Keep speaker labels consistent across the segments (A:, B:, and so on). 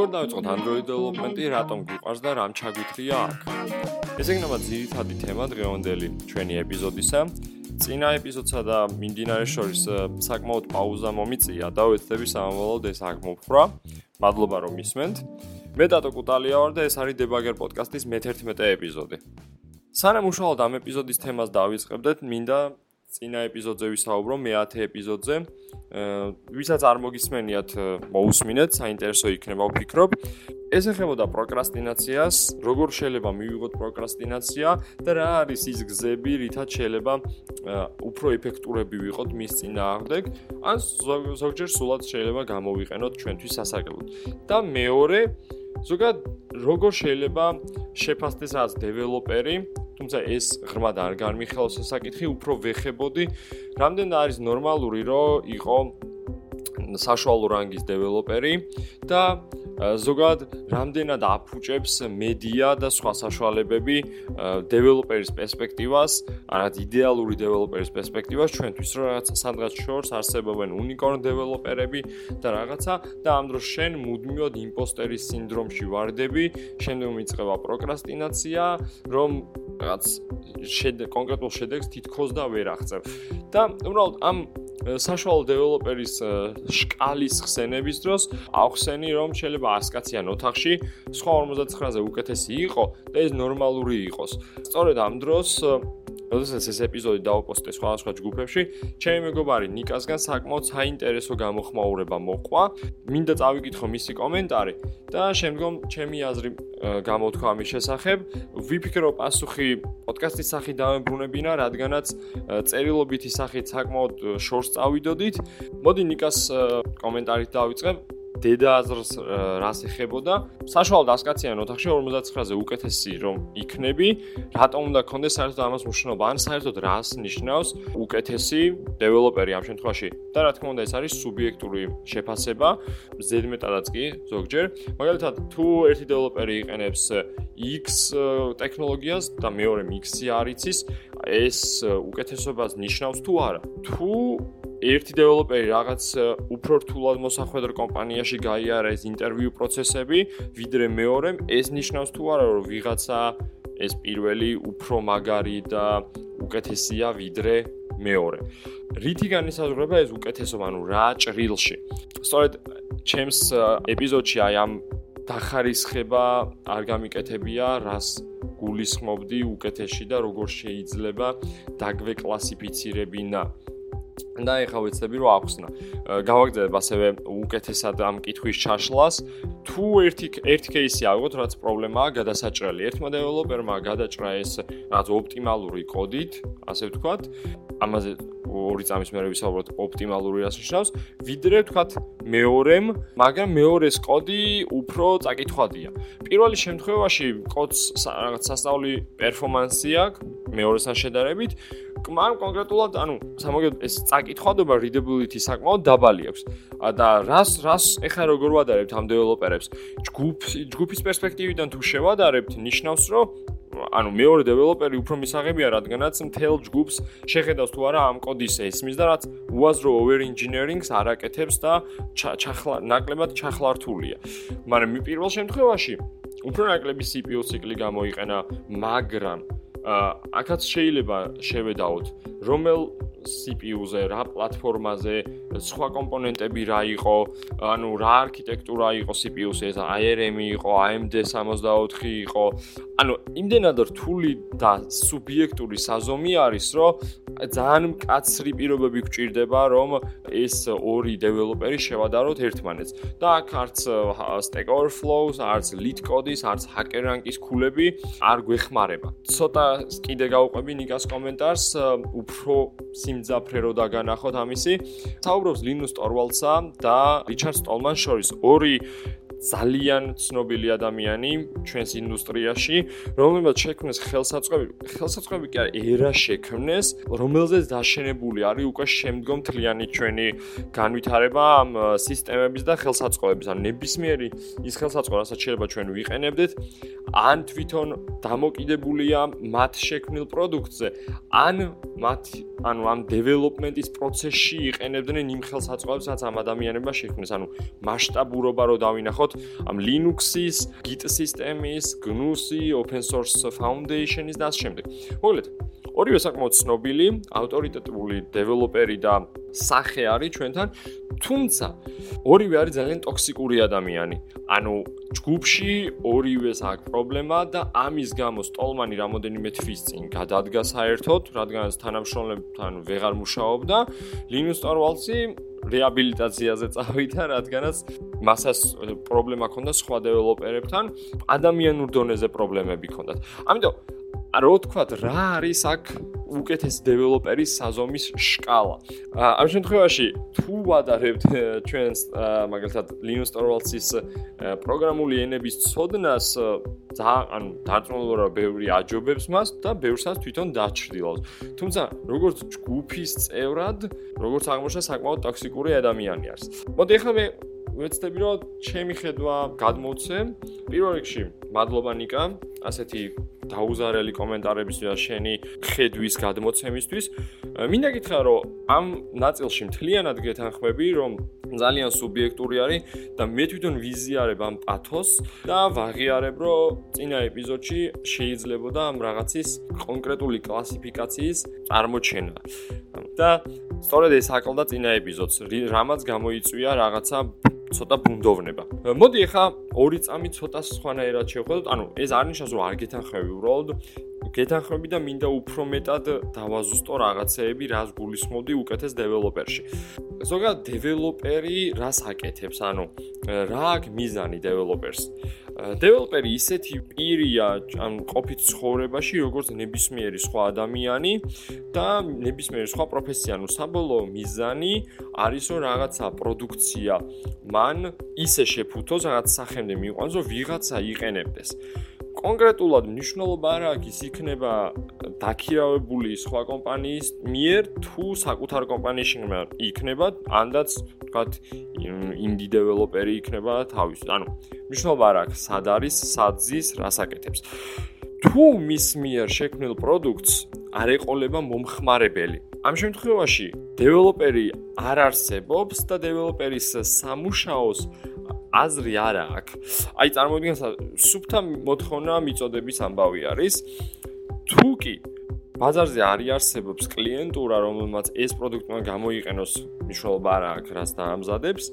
A: როგორ დავიწყოთ Android development-ი, რატომ გიყვარს და რამ ჩაგვითრია აქ? ეს იქნება ძირითადი თემა დღევანდელი ჩვენი ეპიზოდისა. წინა ეპიზოდსა და მიმდინარე შორის საკმაოდ პაუზა მომიწია და ვეცდები სამომავლოდ ეს აქ მოფხრა. მადლობა რომ ისმენთ. მე დატო კუტალია ვარ და ეს არის Debugger podcast-ის მე-11 ეპიზოდი. სანამ უშუალოდ ამ ეპიზოდის თემას დავიწყებდეთ, მინდა წინა ეპიზოდზე ვისაუბრო, მე-10 ეპიზოდზე. აა ვისაც არ მოგისმენიათ, მოусმინეთ, საინტერესო იქნება ვფიქრობ. ეს ეხებოდა პროკრასტინაციას, როგორ შეიძლება მივიღოთ პროკრასტინაცია და რა არის ის გზები, რითაც შეიძლება უფრო ეფექტურები ვიყოთ მის წინააღმდეგ, ან ზოგჯერ სულად შეიძლება გამოვიყენოთ ჩვენთვის სასაკელოდ. და მეორე, ზოგადად როგორ შეიძლება შეფასდეს რაც დეველოპერი თუმცა ეს ღრმად არ განმიხილავს ეს საკითხი, უფრო ვეხებოდი, რამდენ არის ნორმალური, რომ იყო საშუალო რანგის დეველოპერი და ზოგადად რამდენად აფუჭებს მედია და სხვა საშუალებები დეველოპერის პერსპექტივას, არად იდეალური დეველოპერის პერსპექტივას ჩვენთვის, რომ რაღაც სადღაც შორს არსებობენ უნიკორნ დეველოპერები და რაღაცა და ამ დროს შენ მუდმივად იმპოსტერის სინდრომში ვარდები, შემდეგ მიწყება პროკრასტინაცია, რომ რაღაც შედ კონკრეტულ შედეგს თითქოს და ვერ აღწევ. და უბრალოდ ამ საშუალო დეველოპერის შკალის ხსენების დროს ახსენი რომ შეიძლება 100 კაციან ოთახში სხვა 59-ზე უკეთესი იყო და ეს ნორმალური იყოს. სწორედ ამ დროს როდესაც ეს ეპიზოდი დავაპოსტე სხვადასხვა ჯგუფებში, ჩემი მეგობარი ნიკასგან საკმაოდ საინტერესო გამოხმაურება მოყვა. მინდა წავიკითხო მისი კომენტარი და შემდგომ ჩემი აზრი გამოთქვა ამის შესახებ. ვიფიქრო პასუხი პოდკასტის სახით დავებრუნებინა, რადგანაც წერილობითი სახით საკმაოდ შორს წავიდოდით. მოდი ნიკას კომენტარით დავიწყებ. დედა აზრს რას ეხებოდა. საშუალო დასკაციან ოთახში 59-ზე უკეთესი რომ იქნები, რატომ უნდა კონდეს საერთოდ ამას მნიშვნელობა? ან საერთოდ რას ნიშნავს უკეთესი დეველოპერი ამ შემთხვევაში? და რა თქმა უნდა, ეს არის სუბიექტური შეფასება, ზედმეტადაც კი ზოგჯერ. მაგალითად, თუ ერთი დეველოპერი იყენებს X ტექნოლოგიას და მეორე X-ი არ იცის, ეს უკეთესობას ნიშნავს თუ არა? თუ ერთი დეველოპერი რაღაც უფრო რთულად მოსახვედრო კომპანიაში გაიარა ეს ინტერვიუ პროცესები, ვიდრე მეორემ, ეს ნიშნავს თუ არა რომ ვიღაცა ეს პირველი უფრო მაგარი და უკეთესია ვიდრე მეორე. რითი განისაზღვრება ეს უკეთესობა, ანუ რა ჭრილში? სწორედ ჩემს ეპიზოდში აი ამ დახარისხება არ გამიკეთებია, რას გულისხმობდი უკეთესში და როგორ შეიძლება დაგვეკლასიფიცირებინა. და ეხლა ვეცდები რომ ახსნა. გავაგზავნებ ასევე უკეთესად ამ კითხვის ჩაშლას. თუ ერთი ერთი кейსი ავიღოთ, რაც პრობლემაა გადასაჭრელი. ერთმა დეველოპერმა გადაჭრა ეს რაც ოპტიმალური კოდით, ასე ვთქვათ, ამაზე ორი წამის მერე ვისაუბროთ ოპტიმალური რას ნიშნავს, ვიდრე ვთქვათ მეორემ, მაგრამ მეორეს კოდი უფრო წაკითხვადია. პირველი შემთხვევაში კოდს რაღაც სასწაული პერფორმანსი აქვს მეორესთან შედარებით კმარ კონკრეტულად, ანუ სამოგეთ ეს წაკითხავდება readability საკმაოდ დაბალი აქვს. და რას რას ეხა როგორ ვადარებთ ამ დეველოპერებს? ჯგუფ ჯგუფის პერსპექტივიდან თუ შევადარებთ, ნიშნავს, რომ ანუ მეორე დეველოპერი უფრო მისაღებია, რადგანაც მთელ ჯგუფს შეხედავს თუ არა ამ კოდის ესმის და რაც უაზრო over engineering-ს არაკეთებს და ჩახლა ნაკლებად ჩახლართულია. მაგრამ პირველ შემთხვევაში უფრო ნაკლები CPU ციკლი გამოიყენა, მაგრამ აქაც შეიძლება შევედაოთ რომელ CPU-ზე, რა პლატფორმაზე, სხვა კომპონენტები რა იყო, ანუ რა არქიტექტურა იყო CPU-ზე, ეს ARM იყო, AMD 64 იყო. ანუ იმდენად რთული და სუბიექტური საზომი არის, რომ ძალიან მკაცრი პირობები გვჭირდება, რომ ეს ორი დეველოპერი შევადაროთ ერთმანეთს. და აქ არც Stack Overflow-ს, არც LeetCode-ის, არც HackerRank-ის ქულები არ გვეხმარება. ცოტა კიდე გავყვები ნიკას კომენტარს, უფრო სიმძაფრე რო დაგანახოთ ამისი. საუბრობს ლინუს ტორვალდსა და რიჩარდ სტოლმან შორის ორი ძალიან ცნობილი ადამიანი ჩვენს ინდუსტრიაში, რომელმაც შექმნეს ხელსაწყოები, ხელსაწყოები კი არა, ერა შექმნეს, რომელზეც დაშენებული არის უკვე შემდგომ თლიანი ჩვენი განვითარება ამ სისტემების და ხელსაწყოების, ან ნებისმიერი ის ხელსაწყო, რასაც შეიძლება ჩვენ ვიყენებდეთ, ან თვითონ დამოკიდებულია მათ შექმნილ პროდუქტზე, ან მათ ანუ ამ დეველოპმენტის პროცესში იყენებდნენ იმ ხელსაწყოებს, რაც ამ ადამიანებმა შექმნეს, ანუ მასშტაბურობა რო დავინახოთ ამ Linux-ის, Git სისტემის, GNU-ი, Open Source Foundation-ის და ამ შემდეგ. მოგლეთ, ორივე საკმაოდ ცნობილი, ავტორიტეტული დეველოპერი და სახე არის ჩვენთან, თუმცა ორივე არის ძალიან ტოქსიკური ადამიანი. ანუ ჯგუფში ორივეს აქვს პრობლემა და ამის გამო სტოლმანი რამოდენიმე თვის წინ გადადგა საერთოდ, რადგანაც თანამშრომლებთან ვეღარ მუშაობდა. Linus Torvalds-ი რეაბილიტაციაზე წავიდა, რადგანაც მასას პრობლემა ჰქონდა სხვა დეველოპერებთან, ადამიანურ დონეზე პრობლემები ჰქონდათ. ამიტომ რო თქვა რა არის აქ უკეთესი დეველოპერის საზომის შკალა. ამ შემთხვევაში თუ ვადარებთ ჩვენს მაგალითად Linux Torvalds-ის პროგრამული ენების ცოდნას, ძალიან ანუ ვარ, ბევრი აჯობებს მას და ბევრსაც თვითონ დაჩრდილავს. თუმცა როგორც ჯგუფის წევრად, როგორც აღმოჩნდა საკმაოდ ტოქსიკური ადამიანი არის. მოდი ახლა მე ვეცდები რომ ჩემი ხედვა გადმოცე. პირველ რიგში, მადლობა ნიკა, ასეთი დაუზარელი კომენტარებისთვის და შენი ხედვის გადმოცემისთვის. მინდა გითხრა, რომ ამ ნაწილში მთლიანად გეთანხმები, რომ ძალიან სუბიექტური არის და მე თვითონ ვიზიარებ ამ პათოს და ვაღიარებ, რომ წინა ეპიზოდში შეიძლებოდა ამ რაღაცის კონკრეტული კლასიფიკაციის წარმოჩენა. და სწორედ ეს აკლდა წინა ეპიზოდს, რამაც გამოიწვია რაღაცა ცოტა ბუნდოვნება. მოდი ახლა ორი წამი ცოტა სხვანაირად შევხედოთ. ანუ ეს არ ნიშნავს რომ არ გეთანხმები უბრალოდ გეთანხმები და მინდა უფრო მეტად დავაზუსტო რაღაცეები, რას გულისხმობდი უკეთეს დეველოპერში. ზოგადად დეველოპერი რას აკეთებს? ანუ რა აქვს მიზანი დეველოპერს? დეველოპერი ისეთი პირია ან ყოფით ცხოვრებაში როგორც ნებისმიერი სხვა ადამიანი და ნებისმიერი სხვა პროფესია, ну საბოლოო მიზანი არის რომ რაღაცა პროდუქცია მან ისე შეფუთოს, რაღაც სახემდე მიყვანოს, რომ ვიღაცა იყენებდეს. კონკრეტულად მნიშვნელობა არ აქვს ის იქნება დაქირავებული სხვა კომპანიის მიერ თუ საკუთარ კომპანიაში იქნება. ანდაც თქვათ ინდი დეველოპერი იქნება თავის. ანუ მნიშვნელობა არ აქვს სად არის საძის რასაკეთებს თუ მის მიერ შექმნილ პროდუქტს არ ეყოლება მომხმარებელი. ამ შემთხვევაში დეველოპერი არ არსებობს და დეველოპერის სამუშაოს აზრი არ აქვს. აი წარმოგიდგენთ, სუფთა მოთხოვნა მიწოდების ამბავი არის. თუ კი ბაზარზე არ იარსებობს კლიენტურა, რომელმაც ეს პროდუქტი გამოიყენოს, მნიშვნელობა არ აქვს, რაც დაამზადებს.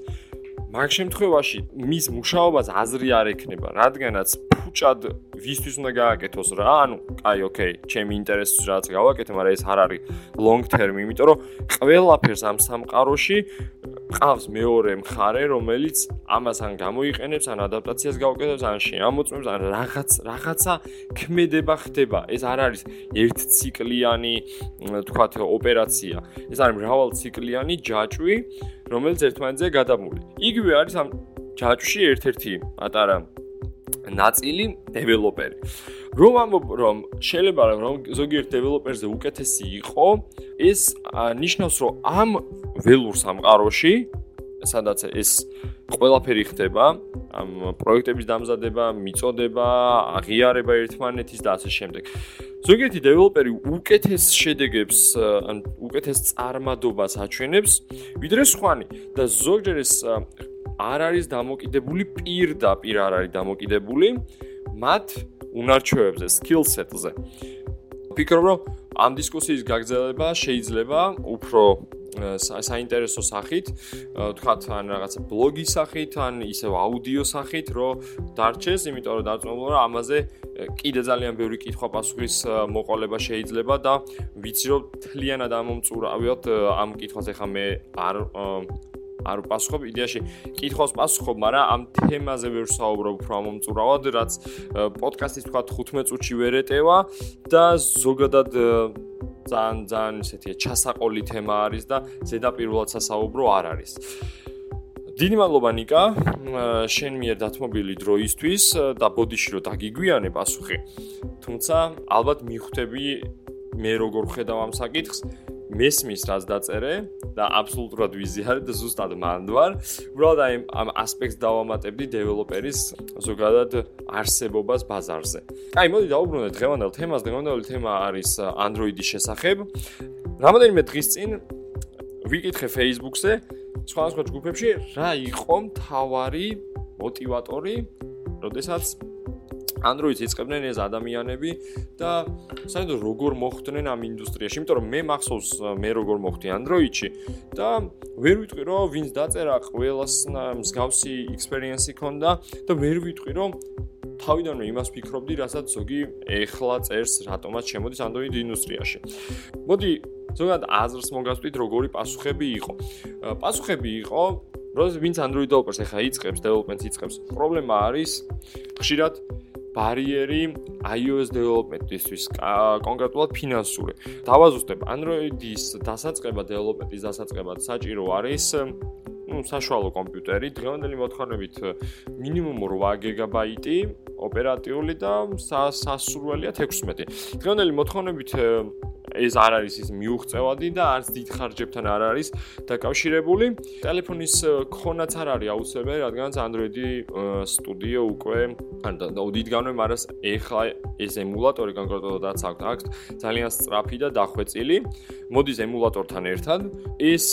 A: მაგ შემთხვევაში მის მუშაობას აზრი არ ექნება, რადგანაც ფუჭად ვისთვის უნდა გააკეთოს რა, ანუ აი, ოკეი, ჩემი ინტერესს რაც გავაკეთე, მაგრამ ეს არ არის long term, იმიტომ რომ ყველაფერს ამ სამყაროში ყავს მეორე მხარე, რომელიც ამას ან გამოიყენებს, ან ადაპტაციას გაუკეთებს, ან შეამოწმებს, ან რაღაც რაღაცა ქმედება ხდება. ეს არ არის ერთციკლიანი, თქვათ, ოპერაცია. ეს არის მრავალციკლიანი ჯაჭვი, რომელიც ერთმანეთზე გადამული. იგივე არის ამ ჯაჭვში ერთ-ერთი პატარა ნაწილი დეველოპერი. რომ ამბობ რომ შეიძლება რომ ზოგიერთ დეველოპერზე უკეთესი იყო, ეს ნიშნავს რომ ამ ველურ სამყაროში, სადაც ეს ყველაფერი ხდება, ამ პროექტების დამზადება, მიწოდება, აღიარება ერთმანეთის და ასე შემდეგ. ზოგიერთი დეველოპერი უკეთეს შედეგებს, ან უკეთეს წარმადობას აჩვენებს, ვიდრე სხვანი და ზოგჯერ ეს არ არის დამოკიდებული პირდაპირ არ არის დამოკიდებული მათ უნარჩვევებზე, skill set-ზე. ფიქრობ რომ ამ დისკუსიის გაგრძელება შეიძლება უფრო საინტერესო სახით, თქვათ ან რაღაცა ბლოგის სახით, ან ისევ აუდიო სახით, რომ დარჩეს, იმიტომ რომ დაწუნებული რომ ამაზე კიდე ძალიან ბევრი კითხვა პასუხის მოყოლება შეიძლება და ვიცი რომ თლიანად ამომწურავიოთ ამ კითხვაზე ხა მე არ არ პასუხობ იდეაში კითხავს პასუხობ, მაგრამ ამ თემაზე ვერ საუბრობ უფრო ამომწურავად, რაც პოდკასტის თქვა 15 წუთში ვერ ეტევა და ზოგადად ძალიან ძალიან ისეთია ჩასაყოლი თემა არის და ზედაპირულად სასაუბრო არ არის. დიდი მადლობა ნიკა, შენ მიერ დათმობილი დროისთვის და ბოდიში რომ დაგიგვიანე პასუხი. თუმცა ალბათ მიხვდები მე როგორ ხედავ ამ საკითხს. მესმის რაც დაწერე და აბსოლუტურად ვიზიარებ და ზუსტად მანდ ვარ. უბრალოდ აი ამ ასპექტს დავამატებდი დეველოპერის ზოგადად არსებობას ბაზარზე. აი მოდი დავუბრუნდეთ დღევანდელ თემას. დღევანდელი თემა არის Android-ის შესახებ. რამოდენიმე დღის წინ ვიკითხე Facebook-ზე სხვადასხვა ჯგუფებში რა იყო მთავარი мотиваტორი, როდესაც Android-ს იწყებდნენ ეს ადამიანები და საერთოდ როგორ მოხვდნენ ამ ინდუსტრიაში, იმიტომ რომ მე მახსოვს მე როგორ მოხვდი Android-ში და ვერ ვიტყვი რომ ვინც დაწერა ყველას მსგავსი experience-ი ქონდა და ვერ ვიტყვი რომ თავიდანვე იმას ფიქრობდი, რასაც ზოგი ეხლა წერს რატომაც შემოდის Android ინდუსტრიაში. მოდი ზოგადად აზრს მოგასწვით როგორი პასუხები იყო. პასუხები იყო, რომ ვინც Android developers ახლა იწყებს, development-ს იწყებს, პრობლემა არის ხშირად ბარიერი iOS development-ისთვის, კონკრეტულად ფინანსური. დავაზუსტებ, Android-ის დასაწყება development-ის დასაწყებად საჭირო არის ну, საშუალო კომპიუტერი, დღევანდელი მოთხოვნებით მინიმუმ 8 გიგაბაიტი ოპერატიული და სასურველია 16. დღევანდელი მოთხოვნებით ეს არ არის ის მიუღწევადი და არც დიდ ხარჯებთან არ არის დაკავშირებული. ტელეფონის ქონაც არ არის აუცილებელი, რადგან Android-ი სტუდიო უკვე ანუ დიდ განვე მარას ეხლა ეს ემულატორი კონკრეტულად აქვს ძალიან სწრაფი და დახვეწილი. მოდის ემულატორთან ერთად ეს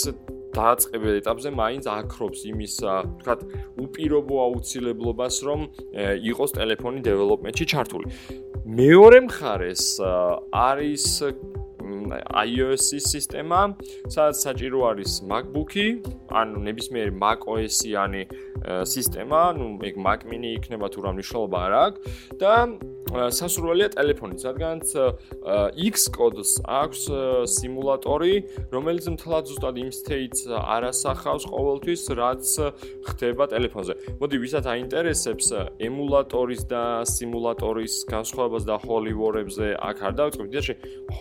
A: დააწყებელ ეტაპზე მაინც აკრობს იმის, თქვათ, უპირობო აუცილებლობას, რომ იყოს ტელეფონი დეველოპმენტში ჩართული. მეორე მხარეს არის iOS-ის სისტემა, სადაც საჭირო არის MacBook-ი, ანუ ნებისმიერი macOS-იანი სისტემა, ну, ეგ Mac mini იქნება თუ რა მნიშვნელობა არ აქვს. და სასურველია ტელეფონით, რადგანაც Xcode-ს აქვს სიმულატორი, რომელიც მთლად ზუსტად იმ state-ს არასახავს ყოველთვის, რაც ხდება ტელეფონზე. მოდი, ვისაც აინტერესებს ემულატორის და სიმულატორის განსხვავებას და ჰოლივორებზე, აქ არ დავიწყებ, დიახ,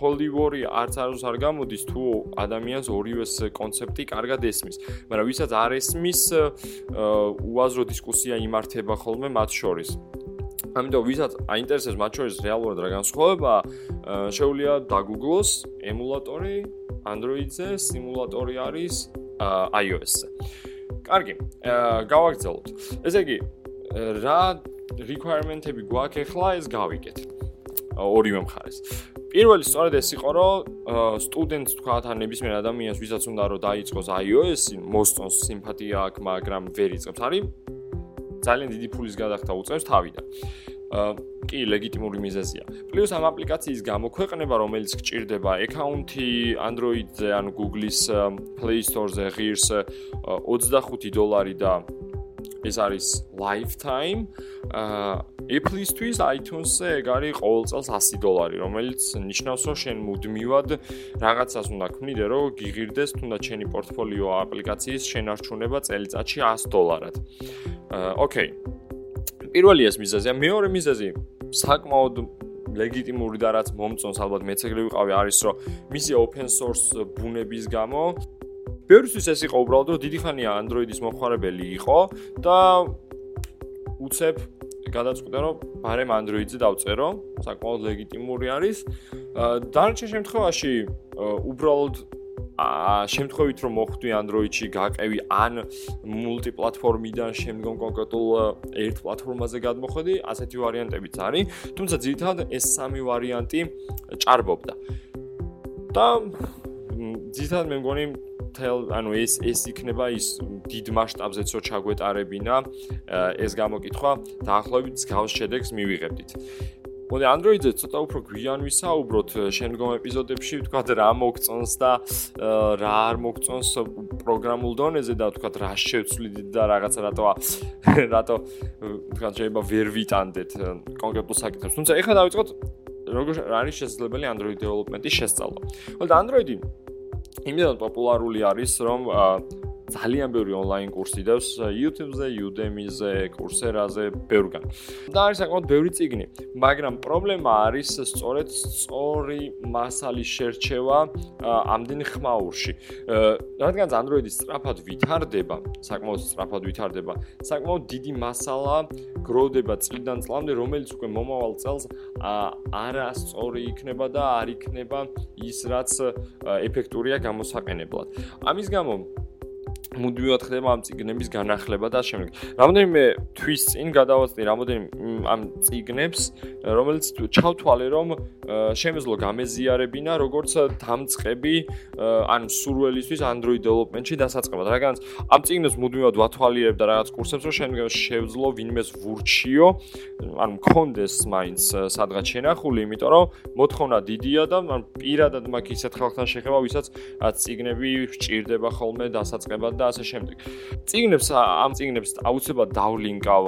A: ჰოლივორი არც არ გამოდის თუ ადამიანს ორივეს კონცეფტი კარგად ესმის. მაგრამ ვისაც არ ესმის, უაზრო დისკუსია იმართება ხოლმე მათ შორის. ამიტომ ვისაც აინტერესებს მათ შორის რეალურად რა განსხვავება, შეუძლია დაგუგლოს ემულატორი Android-ზე, სიმულატორი არის iOS-ზე. კარგი, გავაგრძელოთ. ესე იგი, რა requirement-ები გვაქვს ახლა ეს გავიგეთ. ორივე მხარეს. პირველი სწორედ ეს იყო, რომ სტუდენტს თქვა თან ნებისმიერ ადამიანს, ვისაც უნდა რომ დაიწყოს iOS-ი, მოსწონს სიმპათია აქვს, მაგრამ ვერ იწყებს. არის ძალიან დიდი ფულის გადახდა უწევს თავიდან. აა კი, ლეგიტიმური მიზეზია. პლუს ამ აპლიკაციის გამოქვეყნება, რომელიც გჭირდება აკაუნთი Android-ზე, ან Google-ის Play Store-ზე ღირს 25 დოლარი და ეს არის lifetime. აა Apple-ისთვის iTunes-ზე ეგ არის ყოველ წელს 100 დოლარი, რომელიც ნიშნავს, რომ შენ მუდმივად რაღაცას უნდა ქმნიდე, რომ გიღირდეს თუნდაც შენი პორტფოლიო აპლიკაციის შენარჩუნება წელიწადში 100 დოლარად. ოკეი. პირველი ეს მიზეზია, მეორე მიზეზი საკმაოდ ლეგიტიმური და რაც მომწონს ალბათ მეც ეგრე ვიყავი არის რომ მისი open source ბუნების გამო ბევრისთვის ეს იყო უბრალოდ რომ დიდი ხანია Android-ის მომხმარებელი იყო და უცებ გადაწყვიტა რომ ბარემ Android-ზე დავწერო, საკმაოდ ლეგიტიმური არის. დანარჩენ შემთხვევაში უბრალოდ აა შემთხვევით რომ მოხვდი Android-ში გაყევი ან მულტიპლატფორმიდან შემდგომ კონკრეტულ ერთ პლატფორმაზე გადმოხვედი, ასეთი ვარიანტებიც არის. თუმცა ძირითადად ეს სამი ვარიანტი ჭარბობდა. და ძირითადად მე მგონი თელ ანუ ეს ეს იქნება ის დიდ მასშტაბზეც რო ჩაგვეტარებინა ეს გამოკითხვა დაახლოებით გავს შედეგს მივიღებდით. მოდი Android-ზე ცოტა უფრო გვიან ვისაუბროთ შემდგომ ეპიზოდებში, თქვა რა მოგწონს და რა არ მოგწონს პროგრამულ დონეზე და თქვა რა შევცვლით და რაღაცა რატო რატო თქვა შეიძლება ვერ ვიტანდეთ კონკრეტულ საკითხებს. თუმცა ეხლა დავიწყოთ როგორ არის შესაძლებელი Android development-ის შესწავლა. მოდი Android-ი იმდენად პოპულარული არის, რომ ძალიან ბევრი ონლაინ კურსი დევს YouTube-ზე, Udemy-ზე, Coursera-ზე, ბევრგან. და არის საკმაოდ ბევრი წიგნი, მაგრამ პრობლემა არის სწორედ სწორი მასალის შერჩევა ამდენ ხმაურში. რადგან Android-ი სწრაფად ვითარდება, საკმაოდ სწრაფად ვითარდება, საკმაოდ დიდი მასალა გროვდება წლიდან წლამდე, რომელიც უკვე მომავალ წელს არასწორი იქნება და არ იქნება ის, რაც ეფექტურია გამოსაყენებლად. ამის გამო მუდმივად ხდება ამ ციგნების განახლება და შემდეგ. რამოდენიმე თვის წინ გადავაცდი რამოდენიმე ამ ციგნებს, რომელიც ჩავთვალე რომ შემეძლო გამეზიარებინა როგორც დამწყები ან სურველისთვის Android development-ში დასაწყებად. რადგან ამ ციგნებს მუდმივად ვათვალიერებ და რაღაც კურსებს რომ შემდეგ შევძლო ვინმეს ვურჩიო, ან მქონდეს მაინც სადღაც შენახული, იმიტომ რომ მოთხოვნა დიდია და ან პირადად მაქვს ისეთ ხალხთან შეხება, ვისაც ციგნები სჭირდება ხოლმე დასაწყებად და ასე შემდეგ. წიგნებს ამ წიგნებს აუცილებლად დავლინკავ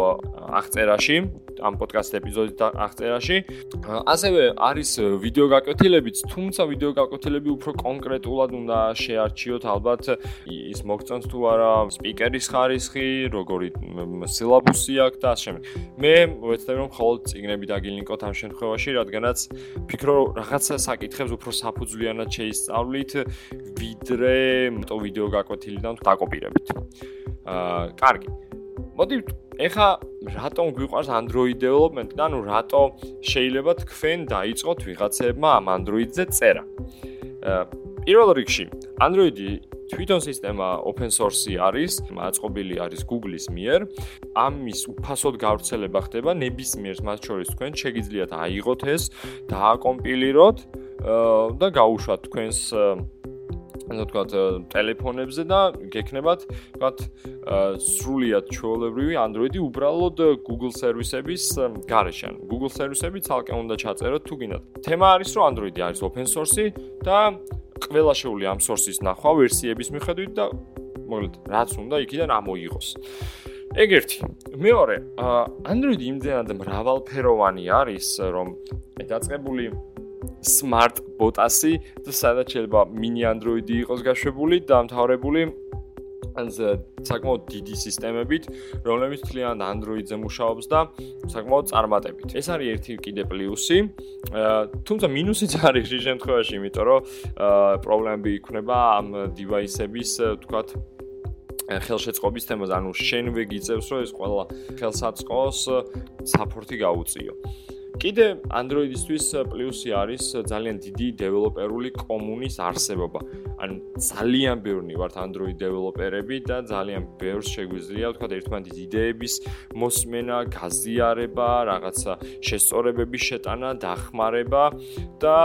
A: აღწერაში, ამ პოდკასტ ეპიზოდის აღწერაში. ასევე არის ვიდეო გაკვეთილებიც, თუმცა ვიდეო გაკვეთილები უფრო კონკრეტულად უნდა შეარჩიოთ ალბათ ის მოგწონთ თუ არა სპიკერის ხარისხი, როგორი სილაბუსი აქვს და ასე შემდეგ. მე ვეცდები რომ მხოლოდ წიგნები დაგილინკოთ ამ შემთხვევაში, რადგანაც ფიქრო რაღაცა საკითხებს უფრო საფუძვლიანად შეისწავლით ვიდრე თო ვიდეო გაკვეთილიდან დაკო ოპირებით. აა, კარგი. მოდი, ეხა რატომ გვიყვარს Android development? ანუ რატო შეიძლება თქვენ დაიწყოთ ვიღაცებმა ამ Android-ზე წერა? პირველ რიგში, Android-ი თვითონ სისტემა open source არის, მაწყობილი არის Google-ის მიერ. ამის უფასოდ გავრცელება ხდება ნებისმიერ მათ შორის თქვენ შეგიძლიათ აიღოთ ეს, დააკომპილიროთ და გაუშვათ თქვენს ანუ თქვა ტელეფონებზე და გექნებათ თქვა სრულიად ჩვეულებრივი Android-ი უბრალოდ Google სერვისების გარეშე. Google სერვისები ცალკე უნდა ჩაწეროთ თუ გინდათ. თემა არის რომ Android-ი არის open source და ყველა შეუძლია ამ source-ის ნახვა ვერსიების მიხედვით და მოკლედ რაც უნდა იქიდან ამოიღოს. ეგერთი. მეორე, Android იმდენად მრავალფეროვანი არის, რომ მე დაწყებული smart botasi და სადაც შეიძლება mini android-ი იყოს გაშვებული და დამთავრებული ან საკმაოდ დიდი სისტემებით, რომლებიც თლიან android-ზე მუშაობს და საკმაოდ წარმატებით. ეს არის ერთი კიდე პლუსი. თუმცა მინუსიც არის შე შემთხვევაში, იმიტომ რომ პრობლემები იქნება ამ device-ების, თქვათ ხელშეწყობის თემაზე, ანუ შენ ვეგიწევს, რომ ეს ყველა ხელსაწყოს support-ი გაუწიო. კიდე Android-ისთვის პლუსი არის ძალიან დიდი დეველოპერული კომუნის არსებობა. ანუ ძალიან ბევრი ვართ Android დეველოპერები და ძალიან ბევრს შეგვიძლია თქვა ერთმანეთის იდეების მოსმენა, გაზიარება, რაღაცა შესწორებების შეტანა, დახმარება და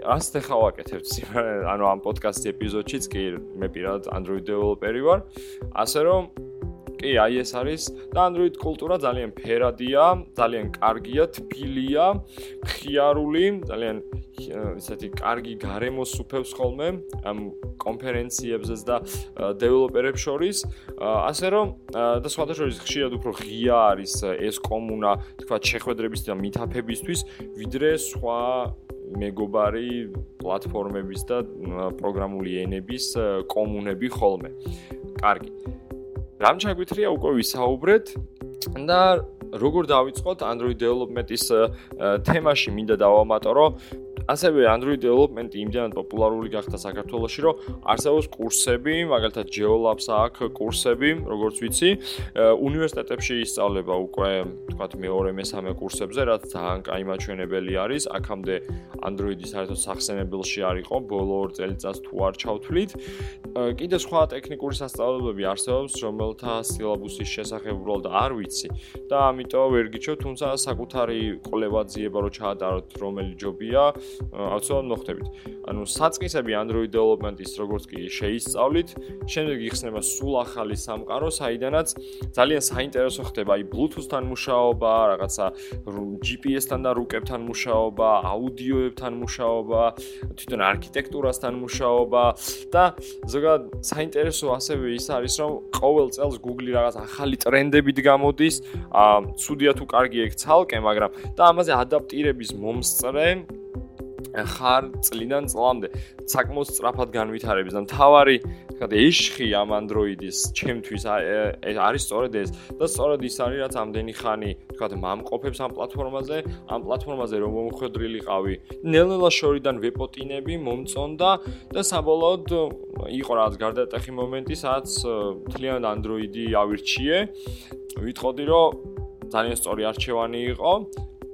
A: ასე ხა ვაკეთებ სიმართლე, ანუ ამ პოდკასტის ეპიზოდშიც კი მე პირადად Android დეველოპერი ვარ, ასე რომ კი, აი ეს არის და Android კულტურა ძალიან ფერადია, ძალიან კარგია, თბილია, ხიარული, ძალიან ესეთი კარგი გარემოს უფევს ხოლმე ამ კონფერენციებზეც და დეველოპერებს შორის, ასე რომ და სხვადასხვა ხშირად უფრო ღია არის ეს კომუნა, თქვა შეხვედრების და მითაფებისთვის, ვიდრე სხვა მეგობარი პლატფორმების და პროგრამული ენების კომუნები ხოლმე. კარგი. რამ ჩაგვითრია უკვე ვისაუბრეთ და როგორ დავიწყოთ Android development-ის თემაში მინდა დავამატორო ასევე Android development-ი იმდენად პოპულარული გახდა საქართველოში, რომ არსებობს კურსები, მაგალითად GeoLabs აქვს კურსები, როგორც ვიცი, უნივერსიტეტებში ისწავლება უკვე, თქვათ, მეორე, მესამე კურსებზე, რაც ძალიან კაი მაჩვენებელი არის. აქამდე Android-ი საერთოდ სახსენებელში არ იყო, ბოლო 2 წელიწადს თუ არ ჩავთვლით. კიდე სხვა ტექნიკური სასწავლებლებები არსებობს, რომელთა სილაბუსის შესახებ უბრალოდ არ ვიცი და ამიტომ ვერ გიჩვევ, თუმცა საკუთარი კვლევა ძიება რო ჩაატაროთ, რომელი ჯობია, აუცილებლად მოხდებით. ანუ საწყისები Android development-ის როგორც კი შეისწავლით, შემდეგ იხსნება სულ ახალი სამყარო, საიდანაც ძალიან საინტერესო ხდება აი Bluetooth-თან მუშაობა, რაღაცა GPS-თან და რუკებთან მუშაობა, აუდიოებთან მუშაობა, თვითონ არქიტექტურასთან მუშაობა და ზოგადად საინტერესო ასევე ის არის, რომ ყოველ წელს Google-ი რაღაც ახალი ტრენდებით გამოდის, აა, ცუდია თუ კარგი ეგ ცალკე, მაგრამ და ამაზე ადაპტირების მომსწრე ხარ წლიდან წლამდე. საკმაოდ სწრაფად განვითარების და მთავარი თქვათ ეშხი ამ Android-ის ჩემთვის არის სწორედ ეს. და სწორედ ის არის რაც ამდენი ხანი თქვათ მამყოფებს ამ პლატფორმაზე ამ პლატფორმაზე რომ მომხვედრილიყავი ნელ-ნელა შორიდან ვეპოტინები მომწონდა და საბოლოოდ იყო რაღაც გარდატეხი მომენტი სადაც თლიან Android-ი ავირჩიე. ვიტყოდი რომ ძალიან სწორი არჩევანი იყო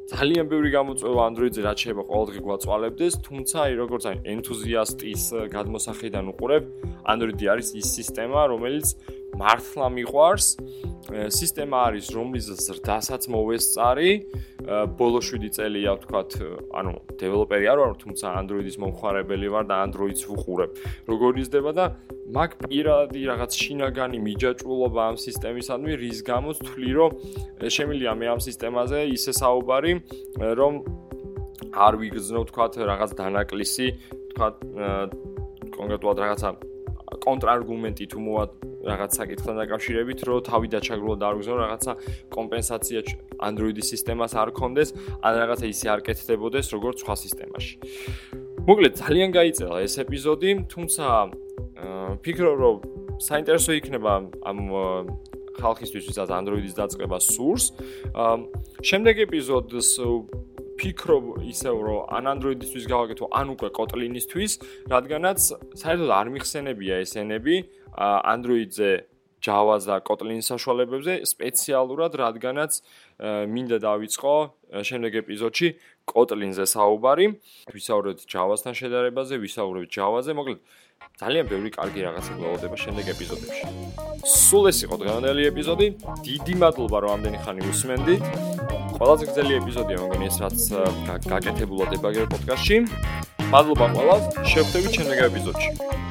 A: ძალიან ბევრი გამოწვევა Android-ზე რაც შეიძლება ყოველდღე გვაწვალებდეს, თუმცა აი როგორც აი ენთუზიასტის გადმოსახედიდან უყურებ, Android-ი არის ის სისტემა, რომელიც მართლა მიყვარს. სისტემა არის, რომლის ზრდასაც მოვესწარი. ბოლო 7 წელია, ვთქვათ, ანუ დეველოპერი არ ვარ, თუმცა Android-ის მომხმარებელი ვარ და Android-ს ვუყურებ. როგორ იზრდება და მაგ პირადი რაღაც შინაგანი მიჯაჭვულობა ამ სისტემისადმი, რის გამოც თვლი, რომ შემილია მე ამ სისტემაზე ისე საუბარი, რომ არ ვიგრძნო, ვთქვათ, რაღაც დანაკლისი, ვთქვათ, კონკრეტულად რაღაცა კონტრარგუმენტი თუ მოვა რაღაც საკითხთან დაკავშირებით, რომ თავი დაჩაგრულა და არ გზნო რაღაცა კომპენსაცია Android-ის სისტემას არ კონდეს, ან რაღაცა ისე არ კეთდებოდეს, როგორც სხვა სისტემაში. მოკლედ, ძალიან გაიწელა ეს ეპიზოდი, თუმცა ფიქრობ, რომ საინტერესო იქნება ამ ხალხისთვის, ვისაც Android-ის დაწყება სურს. შემდეგ ეპიზოდს ფიქრობ ისევ რომ ან Android-ისთვის გავაკეთო, ან უკვე Kotlin-ისთვის, რადგანაც საერთოდ არ მიხსენებია ეს ენები Android-ზე Java-ს და Kotlin-ის საშუალებებზე სპეციალურად, რადგანაც მინდა დავიწყო შემდეგ ეპიზოდში Kotlin-ზე საუბარი, ვისაუბროთ Java-სთან შედარებაზე, ვისაუბროთ Java-ზე, მოკლედ ძალიან ბევრი კარგი რაღაცა გველოდება შემდეგ ეპიზოდებში. სულ ეს იყო დღევანდელი ეპიზოდი. დიდი მადლობა რომ ამდენი ხანი უსმენდი. ყველაზე გრძელი ეპიზოდია მოგონი ეს რაც გაკეთებულა დებაგერ პოდკასტში. მადლობა ყველას. შევხვდებით შემდეგ ეპიზოდში.